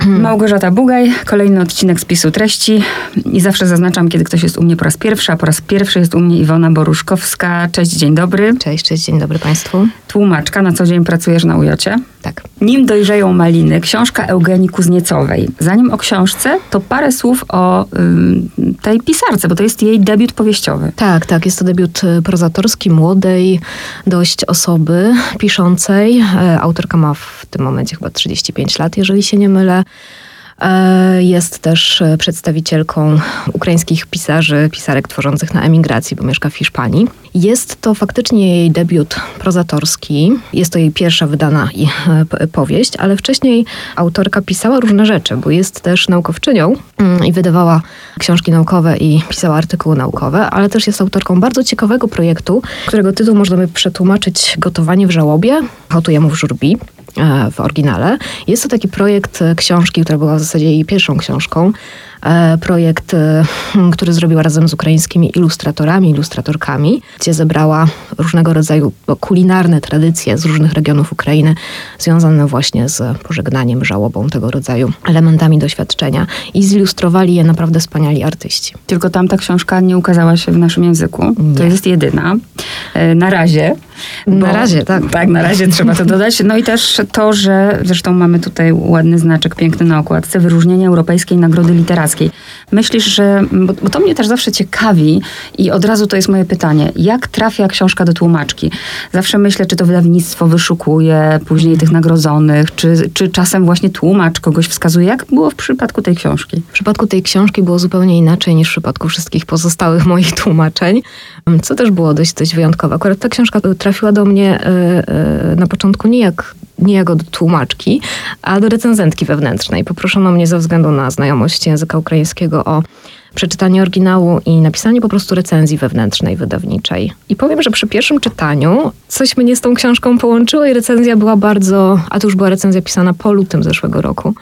Małgorzata Bugaj, kolejny odcinek spisu treści. I zawsze zaznaczam, kiedy ktoś jest u mnie po raz pierwszy, a po raz pierwszy jest u mnie Iwona Boruszkowska. Cześć, dzień dobry. Cześć, cześć, dzień dobry Państwu. Tłumaczka, na co dzień pracujesz na ujocie. Tak. Nim dojrzeją maliny, książka Eugenii Kuzniecowej. Zanim o książce, to parę słów o ym, tej pisarce, bo to jest jej debiut powieściowy. Tak, tak, jest to debiut y, prozatorski młodej dość osoby piszącej. E, Autorka ma w tym momencie chyba 35 lat, jeżeli się nie mylę. E, Jest też e, przedstawicielką ukraińskich pisarzy, pisarek tworzących na emigracji, bo mieszka w Hiszpanii. Jest to faktycznie jej debiut prozatorski. Jest to jej pierwsza wydana e, powieść, ale wcześniej autorka pisała różne rzeczy, bo jest też naukowczynią mm, i wydawała książki naukowe i pisała artykuły naukowe, ale też jest autorką bardzo ciekawego projektu, którego tytuł można by przetłumaczyć Gotowanie w żałobie, Hotujemy w żurbi w oryginale. Jest to taki projekt e, książki, która była w zasadzie jej pierwszą książką. E, Projekt, e, hmm, który zrobiła razem z ukraińskimi ilustratorami, ilustratorkami, gdzie zebrała różnego rodzaju kulinarne tradycje z różnych regionów Ukrainy, związane właśnie z pożegnaniem, żałobą, tego rodzaju elementami doświadczenia. I zilustrowali je naprawdę wspaniali artyści. Tylko tamta książka nie ukazała się w naszym języku. To Nie. jest jedyna. E, Na razie. Na razie, tak. Tak, na razie trzeba to dodać. No i też to, że zresztą mamy tutaj ładny znaczek piękny na okładce, wyróżnienie Europejskiej Nagrody Literackiej. Myślisz, że, bo, bo to mnie też zawsze ciekawi i od razu to jest moje pytanie, jak trafia książka do tłumaczki? Zawsze myślę, czy to wydawnictwo wyszukuje później tych nagrodzonych, czy, czy czasem właśnie tłumacz kogoś wskazuje. Jak było w przypadku tej książki? W przypadku tej książki było zupełnie inaczej niż w przypadku wszystkich pozostałych moich tłumaczeń, co też było dość, dość wyjątkowe. Akurat ta książka trafiła do mnie e, e, na początku nie, jak, nie jako do tłumaczki, a do recenzentki wewnętrznej. Poproszono mnie ze względu na znajomość języka ukraińskiego o przeczytanie oryginału i napisanie po prostu recenzji wewnętrznej, wydawniczej. I powiem, że przy pierwszym czytaniu coś mnie z tą książką połączyło i recenzja była bardzo, a to już była recenzja pisana po lutym zeszłego roku.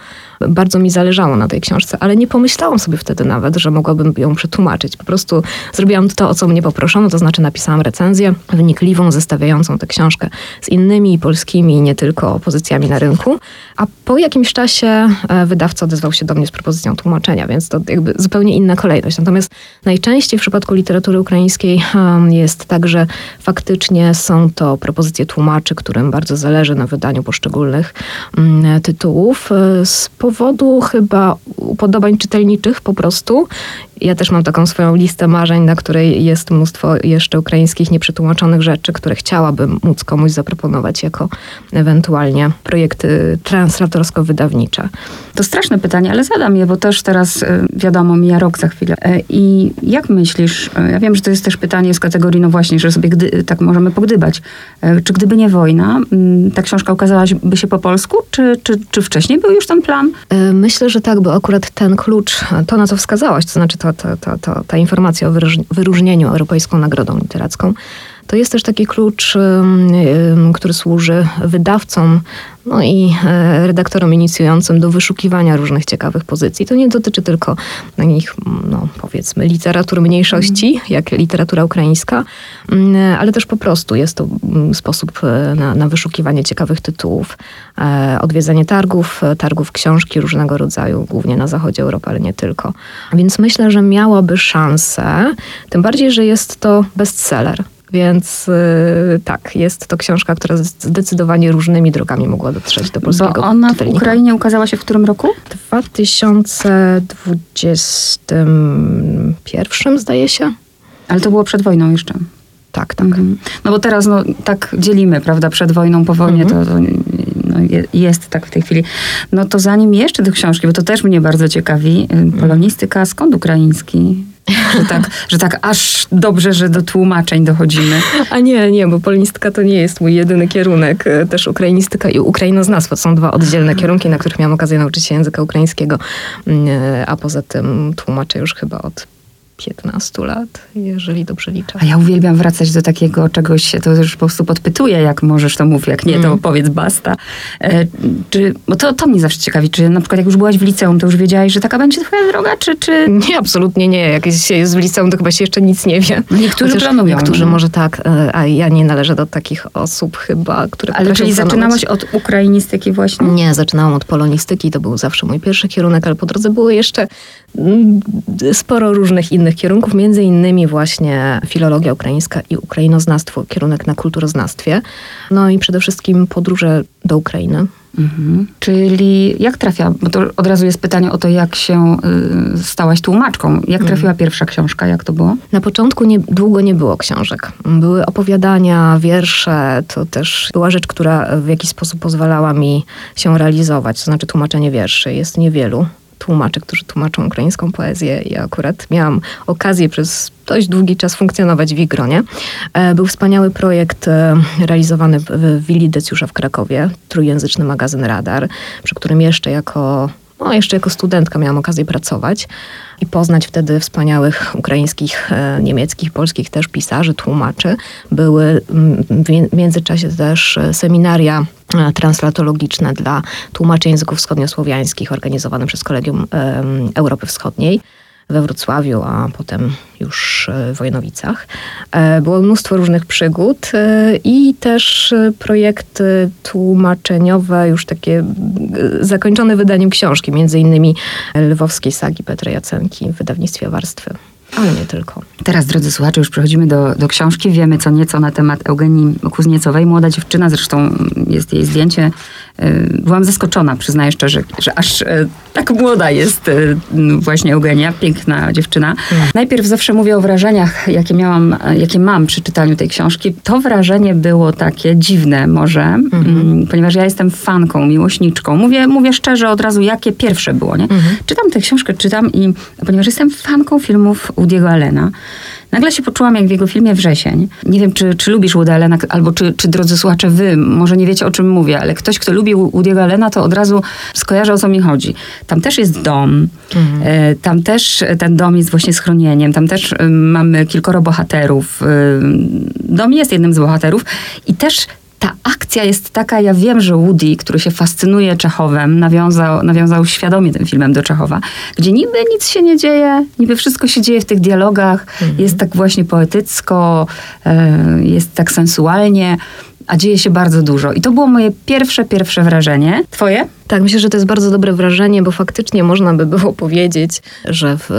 Bardzo mi zależało na tej książce, ale nie pomyślałam sobie wtedy nawet, że mogłabym ją przetłumaczyć. Po prostu zrobiłam to, o co mnie poproszono, to znaczy napisałam recenzję wnikliwą, zestawiającą tę książkę z innymi polskimi nie tylko pozycjami na rynku. A po jakimś czasie e, wydawca odezwał się do mnie z propozycją tłumaczenia, więc to jakby zupełnie inna kolejność. Natomiast najczęściej w przypadku literatury ukraińskiej jest tak, że faktycznie są to propozycje tłumaczy, którym bardzo zależy na wydaniu poszczególnych mm, tytułów. e, Z powodu chyba upodobań czytelniczych po prostu. Ja też mam taką swoją listę marzeń, na której jest mnóstwo jeszcze ukraińskich nieprzetłumaczonych rzeczy, które chciałabym móc komuś zaproponować jako ewentualnie projekty translatorsko-wydawnicze. To straszne pytanie, ale zadam je, bo też teraz e, wiadomo, mija rok za chwilę. E, I jak myślisz, e, ja wiem, że to jest też pytanie z kategorii, no właśnie, że sobie gdy, tak możemy pogdybać. Czy gdyby nie wojna, ta książka ukazałaby się po polsku, czy, czy, czy wcześniej był już ten plan? E, Myślę, że tak, bo akurat ten klucz, to na co wskazałaś, to znaczy ta, ta, ta, ta, ta informacja o wyróż- wyróżnieniu Europejską Nagrodą Literacką, to jest też taki klucz, który służy wydawcom no i e, redaktorom inicjującym do wyszukiwania różnych ciekawych pozycji. To nie dotyczy tylko takich, no powiedzmy, literatury mniejszości, jak literatura ukraińska, ale też po prostu jest to sposób e, na, na wyszukiwanie ciekawych tytułów, e, odwiedzanie targów, targów książki różnego rodzaju, głównie na zachodzie Europy, ale nie tylko. Więc myślę, że miałaby szansę, tym bardziej, że jest to bestseller. Więc y, tak, jest to książka, która zdecydowanie różnymi drogami mogła dotrzeć do polskiego Bo ona w czytelnika. Ukrainie ukazała się w którym roku? W 2021 zdaje się. Ale to było przed wojną jeszcze. Tak, tak. Mhm. No bo teraz no, tak dzielimy, prawda, przed wojną, po wojnie, Mhm. to, to no, je, jest tak w tej chwili. No to zanim jeszcze do książki, bo to też mnie bardzo ciekawi, y, polonistyka, skąd ukraiński? Że tak, że tak aż dobrze, że do tłumaczeń dochodzimy. A nie, nie, bo polonistyka to nie jest mój jedyny kierunek. E, Też ukrainistyka i ukrainoznawstwo to są dwa oddzielne kierunki, na których miałam okazję nauczyć się języka ukraińskiego. Mm, e, A poza tym tłumaczę już chyba od 15 lat, jeżeli dobrze liczę. A ja uwielbiam wracać do takiego czegoś, to już po prostu podpytuję, jak możesz, to mów, jak nie, to Mm. powiedz basta. E, czy, bo to, to mnie zawsze ciekawi, czy na przykład jak już byłaś w liceum, to już wiedziałaś, że taka będzie twoja droga, czy... czy... Nie, absolutnie nie. Jak się jest w liceum, to chyba się jeszcze nic nie wie. Niektórzy Chociaż planują, Niektórzy no. może tak, e, a ja nie należę do takich osób chyba, które Ale czyli planować. zaczynałaś od ukrainistyki właśnie? Nie, zaczynałam od polonistyki, to był zawsze mój pierwszy kierunek, ale po drodze było jeszcze mm, sporo różnych innych kierunków, między innymi właśnie filologia ukraińska i ukrainoznawstwo, kierunek na kulturoznawstwie. No i przede wszystkim podróże do Ukrainy. Mhm. Czyli jak trafia, bo to od razu jest pytanie o to, jak się y, stałaś tłumaczką. Jak trafiła pierwsza książka, jak to było? Na początku nie, długo nie było książek. Były opowiadania, wiersze. To też była rzecz, która w jakiś sposób pozwalała mi się realizować. To znaczy tłumaczenie wierszy. Jest niewielu tłumaczy, którzy tłumaczą ukraińską poezję. Ja akurat miałam okazję przez dość długi czas funkcjonować w ich gronie. E, Był wspaniały projekt e, realizowany w- Willi Decjusza w Krakowie, trójjęzyczny magazyn Radar, przy którym jeszcze jako no, jeszcze jako studentka miałam okazję pracować i poznać wtedy wspaniałych ukraińskich, e, niemieckich, polskich też pisarzy, tłumaczy. Były w międzyczasie też seminaria translatologiczne dla tłumaczy języków wschodniosłowiańskich organizowane przez Kolegium Europy Wschodniej we Wrocławiu, a potem już e, w Wojnowicach. E, Było mnóstwo różnych przygód e, i też e, projekty tłumaczeniowe, już takie e, zakończone wydaniem książki, między innymi lwowskiej sagi Petra Jacenki w wydawnictwie Warstwy. Ale nie tylko. Teraz, drodzy słuchacze, już przechodzimy do, do książki. Wiemy co nieco na temat Eugenii Kuzniecowej. Młoda dziewczyna, zresztą jest jej zdjęcie. Y, Byłam zaskoczona, przyznaję szczerze, że aż y, tak młoda jest y, właśnie Eugenia, piękna dziewczyna. Najpierw zawsze mówię o wrażeniach, jakie miałam, jakie mam przy czytaniu tej książki. To wrażenie było takie dziwne może, mm, ponieważ ja jestem fanką, miłośniczką. Mówię, mówię szczerze od razu, jakie pierwsze było, nie? Czytam tę książkę, czytam i ponieważ jestem fanką filmów Woody'ego Allena, nagle się poczułam jak w jego filmie Wrzesień. Nie wiem, czy, czy lubisz Woody Allena, albo czy, czy drodzy słuchacze, wy może nie wiecie, o czym mówię, ale ktoś, kto lubi Woody'ego Allena, to od razu skojarzy, o co mi chodzi. Tam też jest dom, e, tam też ten dom jest właśnie schronieniem, tam też e, mamy kilkoro bohaterów. E, Dom jest jednym z bohaterów i też ta akcja jest taka, ja wiem, że Woody, który się fascynuje Czechowem, nawiązał, nawiązał świadomie tym filmem do Czechowa, gdzie niby nic się nie dzieje, niby wszystko się dzieje w tych dialogach, jest tak właśnie poetycko, e, jest tak sensualnie, a dzieje się bardzo dużo. I to było moje pierwsze, pierwsze wrażenie. Twoje? Tak, myślę, że to jest bardzo dobre wrażenie, bo faktycznie można by było powiedzieć, że w,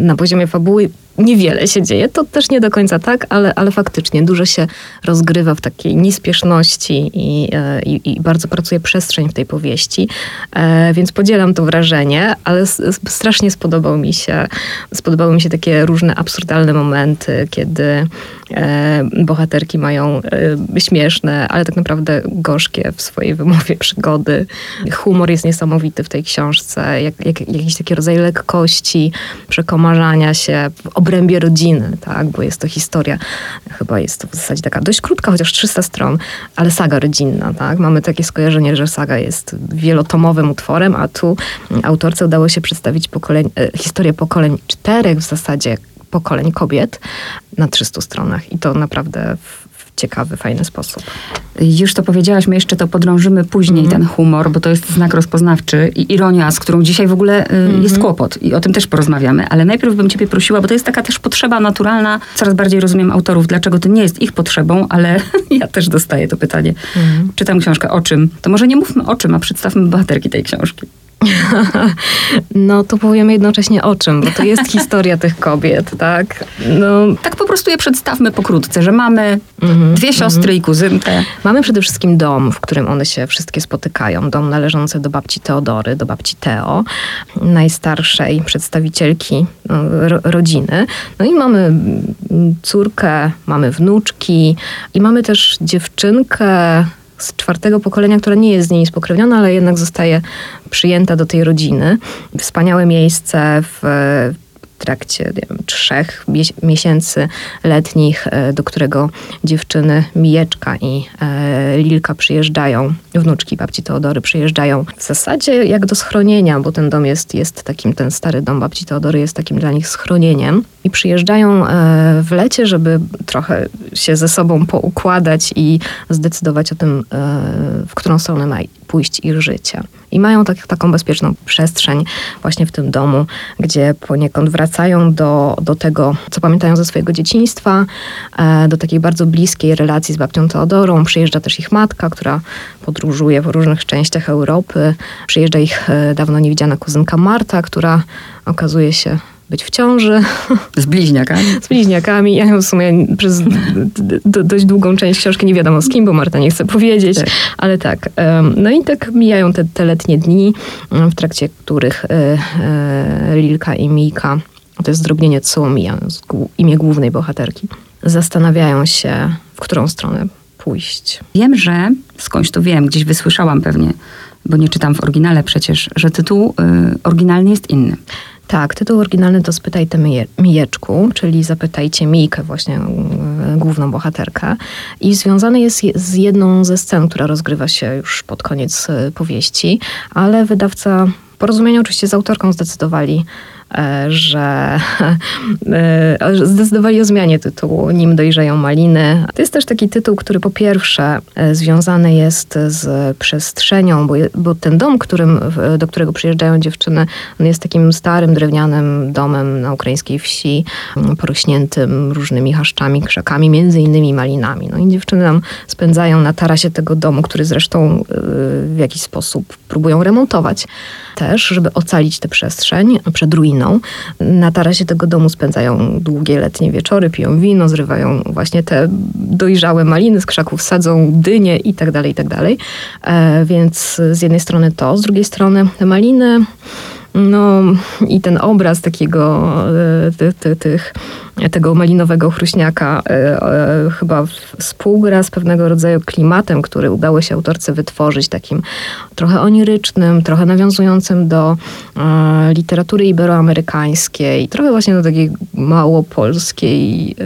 na poziomie fabuły niewiele się dzieje. To też nie do końca tak, ale, ale faktycznie dużo się rozgrywa w takiej niespieszności i, e, i, i bardzo pracuje przestrzeń w tej powieści. E, więc podzielam to wrażenie, ale strasznie spodobał mi się, spodobały mi się takie różne absurdalne momenty, kiedy e, bohaterki mają e, śmieszne, ale tak naprawdę gorzkie w swojej wymowie przygody. Humor jest niesamowity w tej książce, jak, jak, jakiś taki rodzaj lekkości, przekomarzania się w obrębie rodziny, tak, bo jest to historia, chyba jest to w zasadzie taka dość krótka, chociaż 300 stron, ale saga rodzinna, tak. Mamy takie skojarzenie, że saga jest wielotomowym utworem, a tu autorce udało się przedstawić pokoleń, e, historię pokoleń czterech w zasadzie pokoleń kobiet na 300 stronach i to naprawdę ciekawy, fajny sposób. Już to powiedziałaś, my jeszcze to podrążymy później, ten humor, bo to jest znak rozpoznawczy i ironia, z którą dzisiaj w ogóle y, jest kłopot i o tym też porozmawiamy. Ale najpierw bym ciebie prosiła, bo to jest taka też potrzeba naturalna. Coraz bardziej rozumiem autorów, dlaczego to nie jest ich potrzebą, ale ja też dostaję to pytanie. Czytam książkę o czym? To może nie mówmy o czym, a przedstawmy bohaterki tej książki. No to powiemy jednocześnie o czym, bo to jest historia tych kobiet, tak? No, Tak po prostu je przedstawmy pokrótce, że mamy dwie siostry i kuzynkę. Mamy przede wszystkim dom, w którym one się wszystkie spotykają. Dom należący do babci Teodory, do babci Teo, najstarszej przedstawicielki no, ro, rodziny. No i mamy córkę, mamy wnuczki i mamy też dziewczynkę z czwartego pokolenia, która nie jest z niej spokrewniona, ale jednak zostaje przyjęta do tej rodziny. Wspaniałe miejsce w trakcie wiem, trzech miesięcy letnich, e, do którego dziewczyny Mijeczka i e, Lilka przyjeżdżają, wnuczki babci Teodory przyjeżdżają. W zasadzie jak do schronienia, bo ten dom jest, jest takim, ten stary dom babci Teodory jest takim dla nich schronieniem i przyjeżdżają e, w lecie, żeby trochę się ze sobą poukładać i zdecydować o tym, w którą stronę ma pójść ich życie. I mają tak, taką bezpieczną przestrzeń właśnie w tym domu, gdzie poniekąd wracają do, do tego, co pamiętają ze swojego dzieciństwa, e, do takiej bardzo bliskiej relacji z babcią Teodorą. Przyjeżdża też ich matka, która podróżuje po różnych częściach Europy. Przyjeżdża ich e, dawno niewidziana kuzynka Marta, która okazuje się być w ciąży. Z bliźniakami? Z bliźniakami. Ja w sumie przez dość długą część książki nie wiadomo z kim, bo Marta nie chce powiedzieć, tak. ale tak. No i tak mijają te, te letnie dni, w trakcie których e, e, Lilka i Mika, to jest zdrobnienie Cołomija, imię głównej bohaterki, zastanawiają się, w którą stronę pójść. Wiem, że, skądś to wiem, gdzieś wysłyszałam pewnie, bo nie czytam w oryginale przecież, że tytuł y, oryginalny jest inny. Tak, tytuł oryginalny to Spytaj tę Mijeczku, czyli zapytajcie Mijkę, właśnie e, główną bohaterkę. I związany jest z jedną ze scen, która rozgrywa się już pod koniec e, powieści, ale wydawca, porozumienie oczywiście z autorką zdecydowali że e, zdecydowali o zmianie tytułu Nim dojrzeją maliny. To jest też taki tytuł, który po pierwsze e, związany jest z przestrzenią, bo, bo ten dom, którym, do którego przyjeżdżają dziewczyny, on jest takim starym, drewnianym domem na ukraińskiej wsi, porośniętym różnymi chaszczami, krzakami, między innymi malinami. No i dziewczyny tam spędzają na tarasie tego domu, który zresztą w jakiś sposób próbują remontować też, żeby ocalić tę przestrzeń przed ruiną. Na tarasie tego domu spędzają długie letnie wieczory, piją wino, zrywają właśnie te dojrzałe maliny z krzaków, sadzą dynie i tak dalej, i tak. E, więc z jednej strony to, z drugiej strony te maliny no i ten obraz takiego, e, ty, tych, tego malinowego chruśniaka e, e, chyba współgra z pewnego rodzaju klimatem, który udało się autorce wytworzyć, takim trochę onirycznym, trochę nawiązującym do literatury iberoamerykańskiej, trochę właśnie do takiej małopolskiej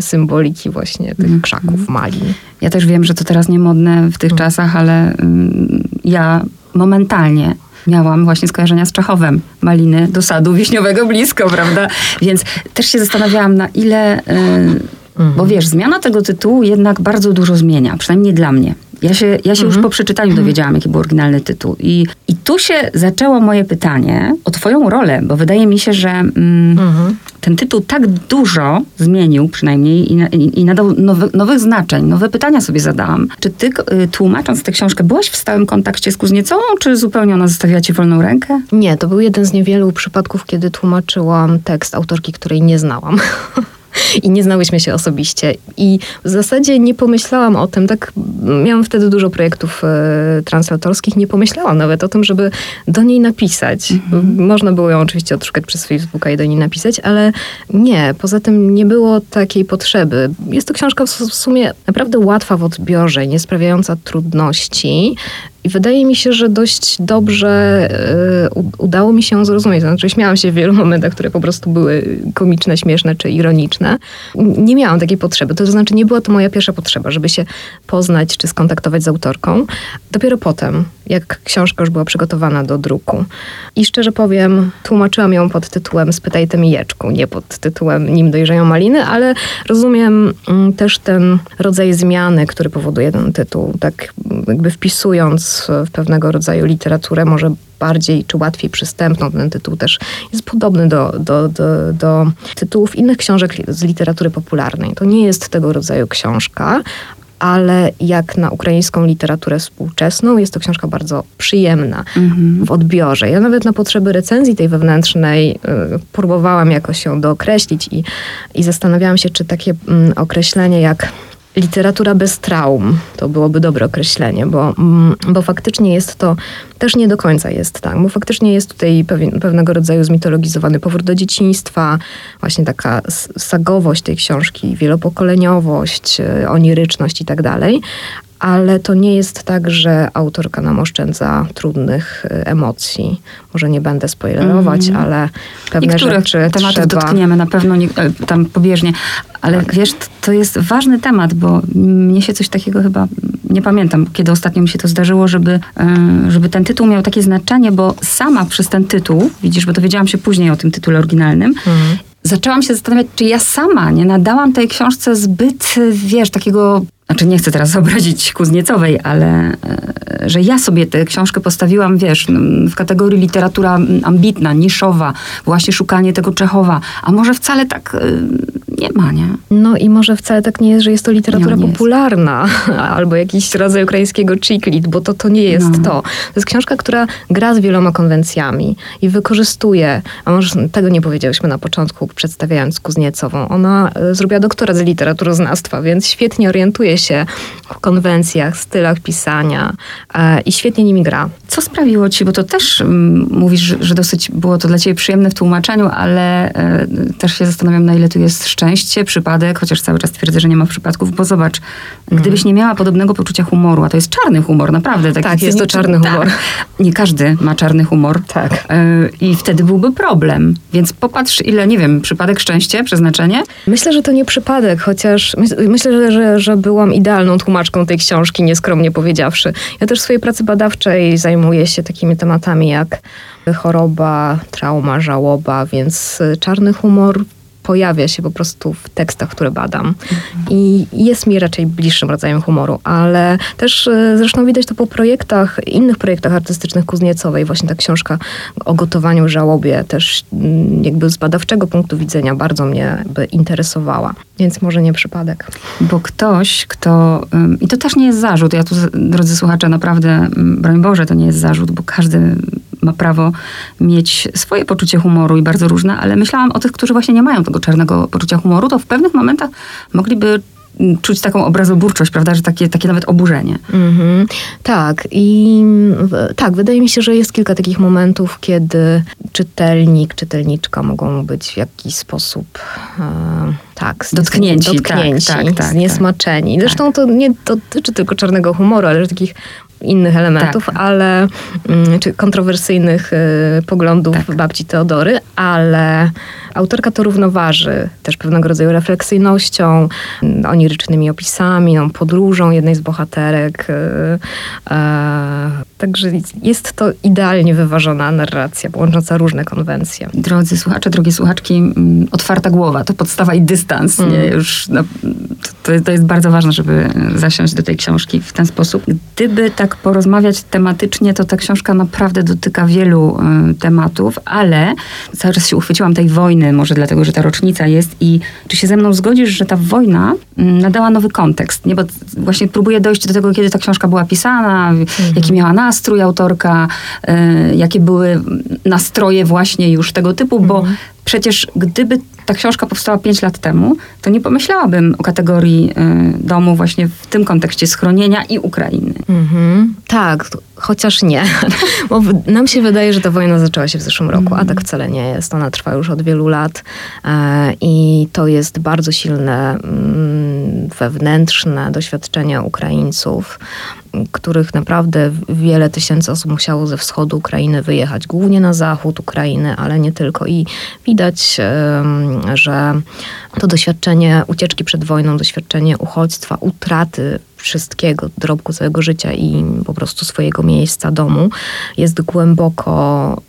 symboliki właśnie tych mm. krzaków malin. Ja też wiem, że to teraz niemodne w tych mm. czasach, ale mm, ja momentalnie miałam właśnie skojarzenia z Czechowem. Maliny do sadu wieśniowego blisko, prawda? Więc też się zastanawiałam, na ile... Yy, bo mhm. wiesz, zmiana tego tytułu jednak bardzo dużo zmienia, przynajmniej dla mnie. Ja się, ja się mhm. już po przeczytaniu mhm. dowiedziałam, jaki był oryginalny tytuł. I, I tu się zaczęło moje pytanie o twoją rolę, bo wydaje mi się, że mm, mhm. ten tytuł tak dużo zmienił przynajmniej i, i, i nadał nowy, nowych znaczeń, nowe pytania sobie zadałam. Czy ty y, tłumacząc tę książkę byłaś w stałym kontakcie z Kuzniecową, czy zupełnie ona zostawiła ci wolną rękę? Nie, to był jeden z niewielu przypadków, kiedy tłumaczyłam tekst autorki, której nie znałam. i nie znałyśmy się osobiście. I w zasadzie nie pomyślałam o tym, tak miałam wtedy dużo projektów e, translatorskich, nie pomyślałam nawet o tym, żeby do niej napisać. Mhm. Można było ją oczywiście odszukać przez Facebooka i do niej napisać, ale nie, poza tym nie było takiej potrzeby. Jest to książka w sumie naprawdę łatwa w odbiorze, nie sprawiająca trudności. I wydaje mi się, że dość dobrze y, udało mi się zrozumieć. Znaczy, śmiałam się w wielu momentach, które po prostu były komiczne, śmieszne czy ironiczne. Nie miałam takiej potrzeby. To znaczy, nie była to moja pierwsza potrzeba, żeby się poznać czy skontaktować z autorką. Dopiero potem, jak książka już była przygotowana do druku. I szczerze powiem, tłumaczyłam ją pod tytułem Spytaj tę mijeczku, nie pod tytułem Nim dojrzeją maliny, ale rozumiem mm, też ten rodzaj zmiany, który powoduje ten tytuł. Tak jakby wpisując w pewnego rodzaju literaturę, może bardziej czy łatwiej przystępną. Ten tytuł też jest podobny do, do, do, do tytułów innych książek z literatury popularnej. To nie jest tego rodzaju książka, ale jak na ukraińską literaturę współczesną, jest to książka bardzo przyjemna mhm. w odbiorze. Ja nawet na potrzeby recenzji tej wewnętrznej y, próbowałam jakoś ją dookreślić i, i zastanawiałam się, czy takie y, określenie jak literatura bez traum. To byłoby dobre określenie, bo, mm, bo faktycznie jest to, też nie do końca jest tak, bo faktycznie jest tutaj pewien, pewnego rodzaju zmitologizowany powrót do dzieciństwa, właśnie taka sagowość tej książki, wielopokoleniowość, e, oniryczność i tak dalej, ale to nie jest tak, że autorka nam oszczędza trudnych y, emocji. Może nie będę spoilerować, Mhm. ale pewne których rzeczy tematów trzeba... dotkniemy na pewno nie, e, tam pobieżnie. Ale wiesz, t- to jest ważny temat, bo mnie się coś takiego chyba, nie pamiętam, kiedy ostatnio mi się to zdarzyło, żeby, e, żeby ten tytuł miał takie znaczenie, bo sama przez ten tytuł, widzisz, bo dowiedziałam się później o tym tytule oryginalnym, Mhm. zaczęłam się zastanawiać, czy ja sama nie nadałam tej książce zbyt, wiesz, takiego. Znaczy, nie chcę teraz obrazić Kuzniecowej, ale e, że ja sobie tę książkę postawiłam, wiesz, m, w kategorii literatura ambitna, niszowa, właśnie szukanie tego Czechowa. A może wcale tak e, nie ma, nie? No i może wcale tak nie jest, że jest to literatura nie jest. popularna albo jakiś rodzaj ukraińskiego chick bo to, to nie jest No. to. To jest książka, która gra z wieloma konwencjami i wykorzystuje, a może tego nie powiedziałyśmy na początku, przedstawiając Kuzniecową. Ona e, zrobiła doktorat z literaturoznawstwa, więc świetnie orientuje się w konwencjach, stylach pisania e, i świetnie nimi gra. Co sprawiło ci, bo to też mm, mówisz, że, że dosyć było to dla ciebie przyjemne w tłumaczeniu, ale e, też się zastanawiam, na ile tu jest szczęście, przypadek, chociaż cały czas twierdzę, że nie ma przypadków, bo zobacz, gdybyś nie miała podobnego poczucia humoru, a to jest czarny humor, naprawdę. Taki Tak, jest to czarny humor. Tak. Nie każdy ma czarny humor. Tak. E, I wtedy byłby problem. Więc popatrz, ile, nie wiem, przypadek, szczęście, przeznaczenie. Myślę, że to nie przypadek, chociaż myślę, że, że, że byłam idealną tłumaczką tej książki, nieskromnie powiedziawszy. Ja też w swojej pracy badawczej zajmuję się takimi tematami jak choroba, trauma, żałoba, więc y, czarny humor pojawia się po prostu w tekstach, które badam. I jest mi raczej bliższym rodzajem humoru, ale też y, zresztą widać to po projektach, innych projektach artystycznych Kuzniecowej. Właśnie ta książka o gotowaniu, żałobie też mm, jakby z badawczego punktu widzenia bardzo mnie interesowała. Więc może nie przypadek. Bo ktoś, kto. I to też nie jest zarzut. Ja tu, drodzy słuchacze, naprawdę, broń Boże, to nie jest zarzut, bo każdy ma prawo mieć swoje poczucie humoru i bardzo różne, ale myślałam o tych, którzy właśnie nie mają tego czarnego poczucia humoru, to w pewnych momentach mogliby czuć taką obrazoburczość, prawda, że takie, takie nawet oburzenie. Mhm. Tak, i w- tak, wydaje mi się, że jest kilka takich momentów, kiedy czytelnik, czytelniczka mogą być w jakiś sposób e, tak, Dotknięci, dotknięci tak, tak, tak, zniesmaczeni. Zresztą to nie dotyczy tylko czarnego humoru, ale takich innych elementów, Tak. ale mm, czy kontrowersyjnych y, poglądów Tak. babci Teodory, ale autorka to równoważy też pewnego rodzaju refleksyjnością, mm, onirycznymi opisami, no, podróżą jednej z bohaterek. y, e, także jest to idealnie wyważona narracja, łącząca różne konwencje. Drodzy słuchacze, drogie słuchaczki, mm, otwarta głowa to podstawa i dystans. Nie? Mm. Już, no, to, to jest bardzo ważne, żeby zasiąść do tej książki w ten sposób. Gdyby tak porozmawiać tematycznie, to ta książka naprawdę dotyka wielu y, tematów, ale cały czas się uchwyciłam tej wojny, może dlatego, że ta rocznica jest i czy się ze mną zgodzisz, że ta wojna mm, nadała nowy kontekst, nie? Bo właśnie próbuję dojść do tego, kiedy ta książka była pisana, jaki miała nastrój autorka, y, jakie były nastroje właśnie już tego typu, bo przecież gdyby ta książka powstała 5 lat temu, to nie pomyślałabym o kategorii y, domu właśnie w tym kontekście schronienia i Ukrainy. Mhm. Tak, chociaż nie. Bo nam się wydaje, że ta wojna zaczęła się w zeszłym roku, a tak wcale nie jest. Ona trwa już od wielu lat e, i to jest bardzo silne mm, wewnętrzne doświadczenie Ukraińców, których naprawdę wiele tysięcy osób musiało ze wschodu Ukrainy wyjechać, głównie na zachód Ukrainy, ale nie tylko. I widać, że to doświadczenie ucieczki przed wojną, doświadczenie uchodźstwa, utraty wszystkiego, dorobku całego życia i po prostu swojego miejsca, domu, jest głęboko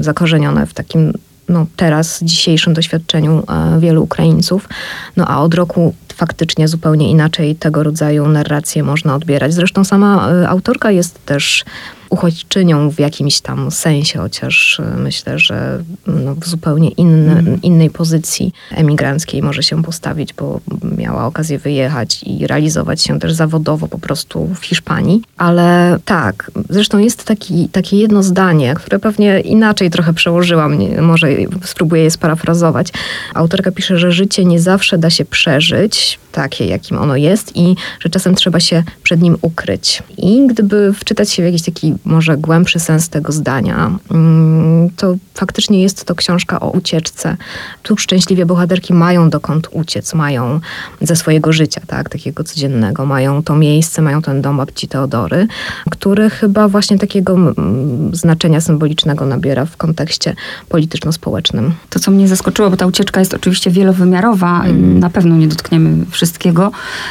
zakorzenione w takim no, teraz, dzisiejszym doświadczeniu e, wielu Ukraińców. No a od roku faktycznie zupełnie inaczej tego rodzaju narracje można odbierać. Zresztą sama e, autorka jest też uchodźczynią w jakimś tam sensie, chociaż e, myślę, że no, w zupełnie inny, innej pozycji emigranckiej może się postawić, bo miała okazję wyjechać i realizować się też zawodowo po prostu w Hiszpanii. Ale tak, zresztą jest taki, takie jedno zdanie, które pewnie inaczej trochę przełożyłam, nie- może spróbuję je sparafrazować. Autorka pisze, że życie nie zawsze da się przeżyć takie, jakim ono jest i że czasem trzeba się przed nim ukryć. I gdyby wczytać się w jakiś taki może głębszy sens tego zdania, mm, to faktycznie jest to książka o ucieczce. Tu szczęśliwie bohaterki mają dokąd uciec, mają ze swojego życia, tak, takiego codziennego, mają to miejsce, mają ten dom babci Teodory, który chyba właśnie takiego mm, znaczenia symbolicznego nabiera w kontekście polityczno-społecznym. To, co mnie zaskoczyło, bo ta ucieczka jest oczywiście wielowymiarowa, Mhm. na pewno nie dotkniemy wszystkiego.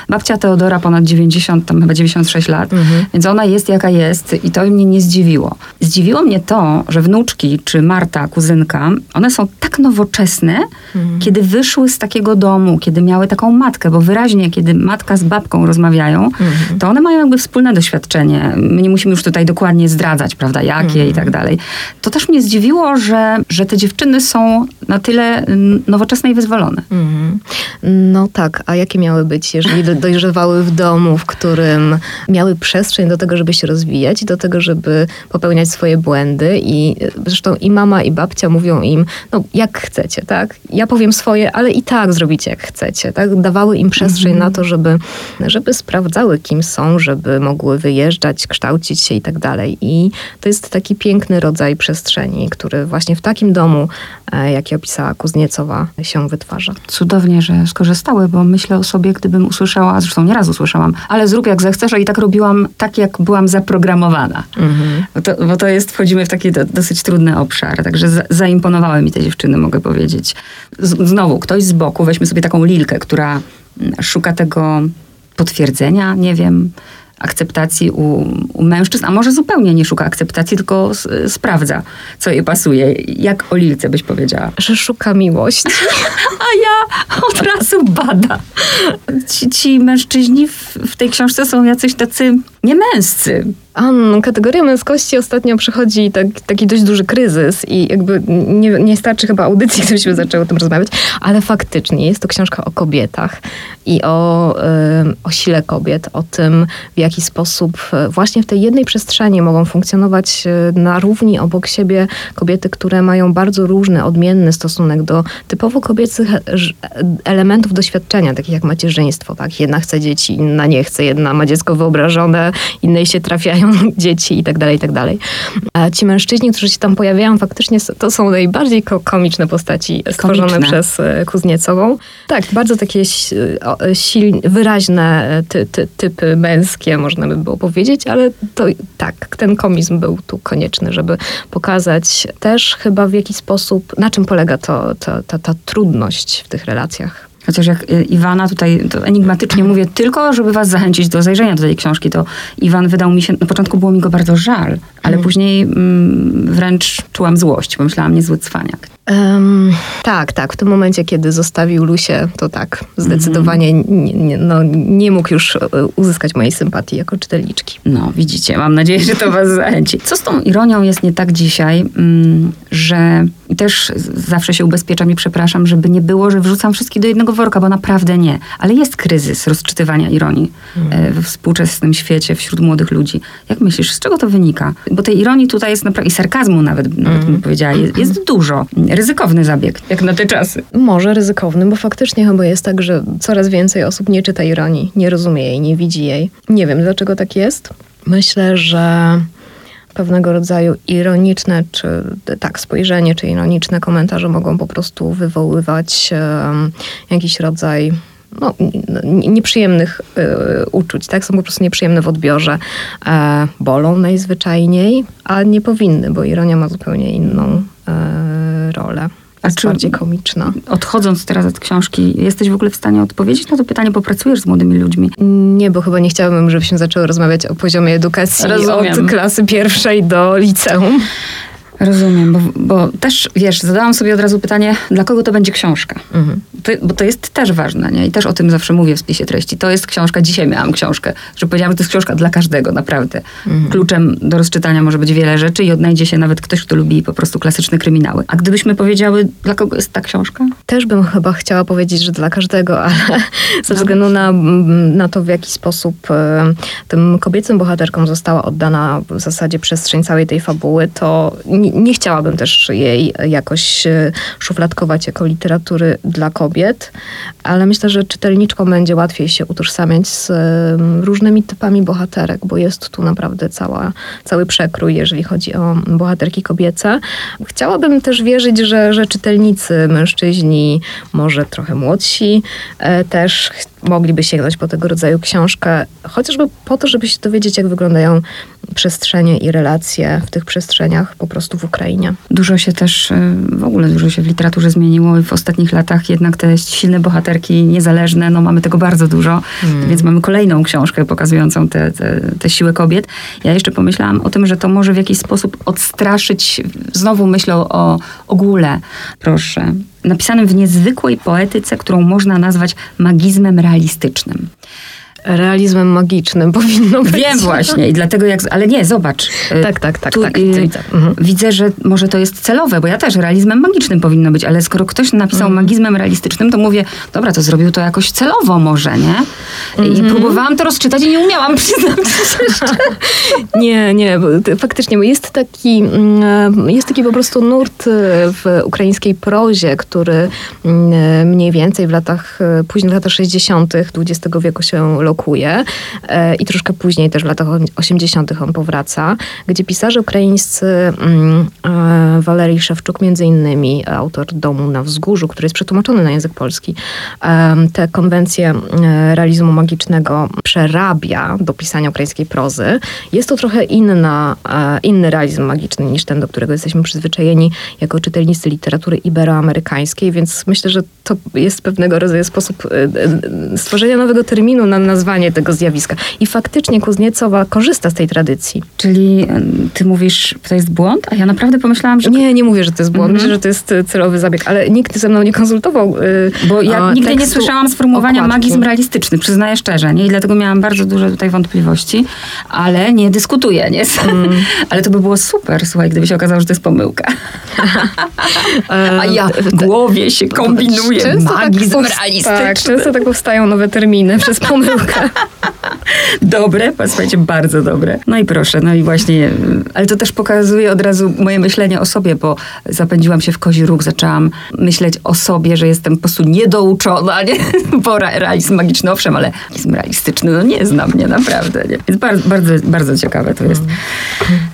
Babcia Teodora ponad 90, tam chyba 96 lat, Mhm. więc ona jest jaka jest i to mnie nie zdziwiło. Zdziwiło mnie to, że wnuczki, czy Marta, kuzynka, one są tak nowoczesne, Mhm. kiedy wyszły z takiego domu, kiedy miały taką matkę, bo wyraźnie, kiedy matka z babką rozmawiają, Mhm. to one mają jakby wspólne doświadczenie. My nie musimy już tutaj dokładnie zdradzać, prawda, jakie Mhm. i tak dalej. To też mnie zdziwiło, że, że te dziewczyny są na tyle nowoczesne i wyzwolone. Mhm. No tak, a jakie miały być, jeżeli do- dojrzewały w domu, w którym miały przestrzeń do tego, żeby się rozwijać i do tego, żeby popełniać swoje błędy i e, zresztą i mama i babcia mówią im, no jak chcecie, tak? Ja powiem swoje, ale i tak zrobicie jak chcecie, tak? Dawały im przestrzeń na to, żeby, żeby sprawdzały kim są, żeby mogły wyjeżdżać, kształcić się i tak dalej. I to jest taki piękny rodzaj przestrzeni, który właśnie w takim domu, e, jaki opisała Kuzniecowa, się wytwarza. Cudownie, że skorzystały, bo myślę o sobie, gdybym usłyszała, zresztą nieraz usłyszałam, ale zrób jak zechcesz, a i tak robiłam tak, jak byłam zaprogramowana. Bo to, bo to jest, wchodzimy w taki do, dosyć trudny obszar, także za, zaimponowały mi te dziewczyny, mogę powiedzieć. Z, znowu, ktoś z boku, weźmy sobie taką Lilkę, która mm, szuka tego potwierdzenia, nie wiem, akceptacji u, u mężczyzn, a może zupełnie nie szuka akceptacji, tylko s, sprawdza, co jej pasuje. Jak o Lilce byś powiedziała? Że szuka miłości. A ja od razu bada. Ci, ci mężczyźni w, w tej książce są jacyś tacy niemęscy. An, kategoria męskości ostatnio przychodzi tak, taki dość duży kryzys i jakby nie, nie starczy chyba audycji, gdybyśmy zaczęły o tym rozmawiać, ale faktycznie jest to książka o kobietach i o, ym, o sile kobiet, o tym, w jaki sposób e, właśnie w tej jednej przestrzeni mogą funkcjonować e, na równi obok siebie kobiety, które mają bardzo różny, odmienny stosunek do typowo kobiecych e, elementów doświadczenia, takich jak macierzyństwo. Tak? Jedna chce dzieci, inna nie chce, jedna ma dziecko wyobrażone, innej się trafiają dzieci i tak dalej, i tak dalej. A ci mężczyźni, którzy się tam pojawiają, faktycznie to są najbardziej ko- komiczne postaci stworzone Komiczne. przez e, Kuzniecową. Tak, bardzo takie e, silne, wyraźne e, ty, ty, typy męskie, można by było powiedzieć, ale to tak, ten komizm był tu konieczny, żeby pokazać też chyba w jaki sposób, na czym polega to, to, ta, ta trudność w tych relacjach. Chociaż jak y, Iwana tutaj, to enigmatycznie mówię tylko, żeby was zachęcić do zajrzenia do tej książki, to Iwan wydał mi się, na początku było mi go bardzo żal, ale później mm, wręcz czułam złość, pomyślałam, niezły cwaniak. Em, tak, tak. W tym momencie, kiedy zostawił Lusię, to tak, zdecydowanie nie, nie, no, nie mógł już e, uzyskać mojej sympatii jako czytelniczki. No, widzicie, mam nadzieję, że to was zachęci. Co z tą ironią jest nie tak dzisiaj, mm, że też zawsze się ubezpieczam i przepraszam, żeby nie było, że wrzucam wszystkich do jednego worka, bo naprawdę nie. Ale jest kryzys rozczytywania ironii e, we współczesnym świecie, wśród młodych ludzi. Jak myślisz, z czego to wynika? Bo tej ironii tutaj jest naprawdę, i sarkazmu nawet, nawet bym powiedziała, jest, jest dużo. Ryzykowny zabieg, jak na te czasy. Może ryzykowny, bo faktycznie chyba jest tak, że coraz więcej osób nie czyta ironii, nie rozumie jej, nie widzi jej. Nie wiem, dlaczego tak jest. Myślę, że pewnego rodzaju ironiczne, czy tak, spojrzenie, czy ironiczne komentarze mogą po prostu wywoływać em, jakiś rodzaj no, nieprzyjemnych e, uczuć, tak? Są po prostu nieprzyjemne w odbiorze. E, bolą najzwyczajniej, a nie powinny, bo ironia ma zupełnie inną e, rolę. A czy- bardziej komiczna. Odchodząc teraz od książki, jesteś w ogóle w stanie odpowiedzieć na to pytanie, bo pracujesz z młodymi ludźmi. Nie, bo chyba nie chciałabym, żebyśmy zaczęły rozmawiać o poziomie edukacji Rozumiem. od klasy pierwszej do liceum. Rozumiem, bo, bo też, wiesz, zadałam sobie od razu pytanie, dla kogo to będzie książka? Mhm. To, bo to jest też ważne, nie? I też o tym zawsze mówię w spisie treści. To jest książka, dzisiaj miałam książkę, że powiedziałam, że to jest książka dla każdego, naprawdę. Kluczem do rozczytania może być wiele rzeczy i odnajdzie się nawet ktoś, kto lubi po prostu klasyczne kryminały. A gdybyśmy powiedziały, dla kogo jest ta książka? Też bym chyba chciała powiedzieć, że dla każdego, ale ze względu na, na to, w jaki sposób e, tym kobiecym bohaterkom została oddana w zasadzie przestrzeń całej tej fabuły, to nie, nie chciałabym też jej jakoś e, szufladkować jako literatury dla kobiet, ale myślę, że czytelniczkom będzie łatwiej się utożsamiać z em, różnymi typami bohaterek, bo jest tu naprawdę cała, cały przekrój, jeżeli chodzi o bohaterki kobiece. Chciałabym też wierzyć, że, że czytelnicy, mężczyźni, może trochę młodsi, e, też mogliby sięgnąć po tego rodzaju książkę, chociażby po to, żeby się dowiedzieć, jak wyglądają przestrzenie i relacje w tych przestrzeniach po prostu w Ukrainie. Dużo się też, y, w ogóle dużo się w literaturze zmieniło i w ostatnich latach jednak te silne bohaterki niezależne, no mamy tego bardzo dużo, więc mamy kolejną książkę pokazującą te, te, te siły kobiet. Ja jeszcze pomyślałam o tym, że to może w jakiś sposób odstraszyć, znowu myślę o ogóle, proszę, napisanym w niezwykłej poetyce, którą można nazwać magizmem realistycznym. Realizmem magicznym powinno być. Wiem właśnie i dlatego jak, ale nie, zobacz. y, Tak, tak, tak, tu, tak, y, widzę. Mhm. Widzę, że może to jest celowe, bo ja też realizmem magicznym powinno być, ale skoro ktoś napisał Mhm. magizmem realistycznym, to mówię, dobra, to zrobił to jakoś celowo może, nie? I Mhm. próbowałam to rozczytać i nie umiałam się jeszcze. Nie, nie, faktycznie, bo jest taki, mm, jest taki po prostu nurt y, w ukraińskiej prozie, który mm, mniej więcej w latach, później w latach 60. XX wieku się lokuje e, i troszkę później też w latach 80. on powraca, gdzie pisarze ukraińscy, mm, e, Walerii Szewczuk między innymi, autor Domu na Wzgórzu, który jest przetłumaczony na język polski, te konwencje e, realizmu magicznego przerabia do pisania ukraińskiej prozy. Jest to trochę inna, inny realizm magiczny niż ten, do którego jesteśmy przyzwyczajeni jako czytelnicy literatury iberoamerykańskiej, więc myślę, że to jest pewnego rodzaju sposób stworzenia nowego terminu na nazwanie tego zjawiska. I faktycznie Kuzniecowa korzysta z tej tradycji. Czyli ty mówisz, to jest błąd, a ja naprawdę pomyślałam, że... Nie, nie mówię, że to jest błąd, Mhm. myślę, że to jest e, celowy zabieg, ale nikt ze mną nie konsultował. e, Bo ja nigdy nie słyszałam sformułowania okładki. magizm realistyczny, przyznaję szczerze, nie? I dlatego miałam bardzo duże tutaj wątpliwości, ale nie dyskutuję, nie? Mm. Ale to by było super, słuchaj, gdyby się okazało, że to jest pomyłka. E, A ja w głowie się kombinuje Często magizm tak, realistyczny. Tak, często tak powstają nowe terminy przez pomyłkę. Dobre, posłuchajcie, bardzo dobre. No i proszę, no i właśnie, ale to też pokazuje od razu moje myślenie o sobie, bo zapędziłam się w kozi róg, zaczęłam myśleć o sobie, że jestem po prostu niedouczona, nie? Bo re- realizm magiczny, owszem, ale realizm realistyczny, no nie znam mnie, naprawdę, nie? Więc bardzo, bardzo, bardzo ciekawe to jest.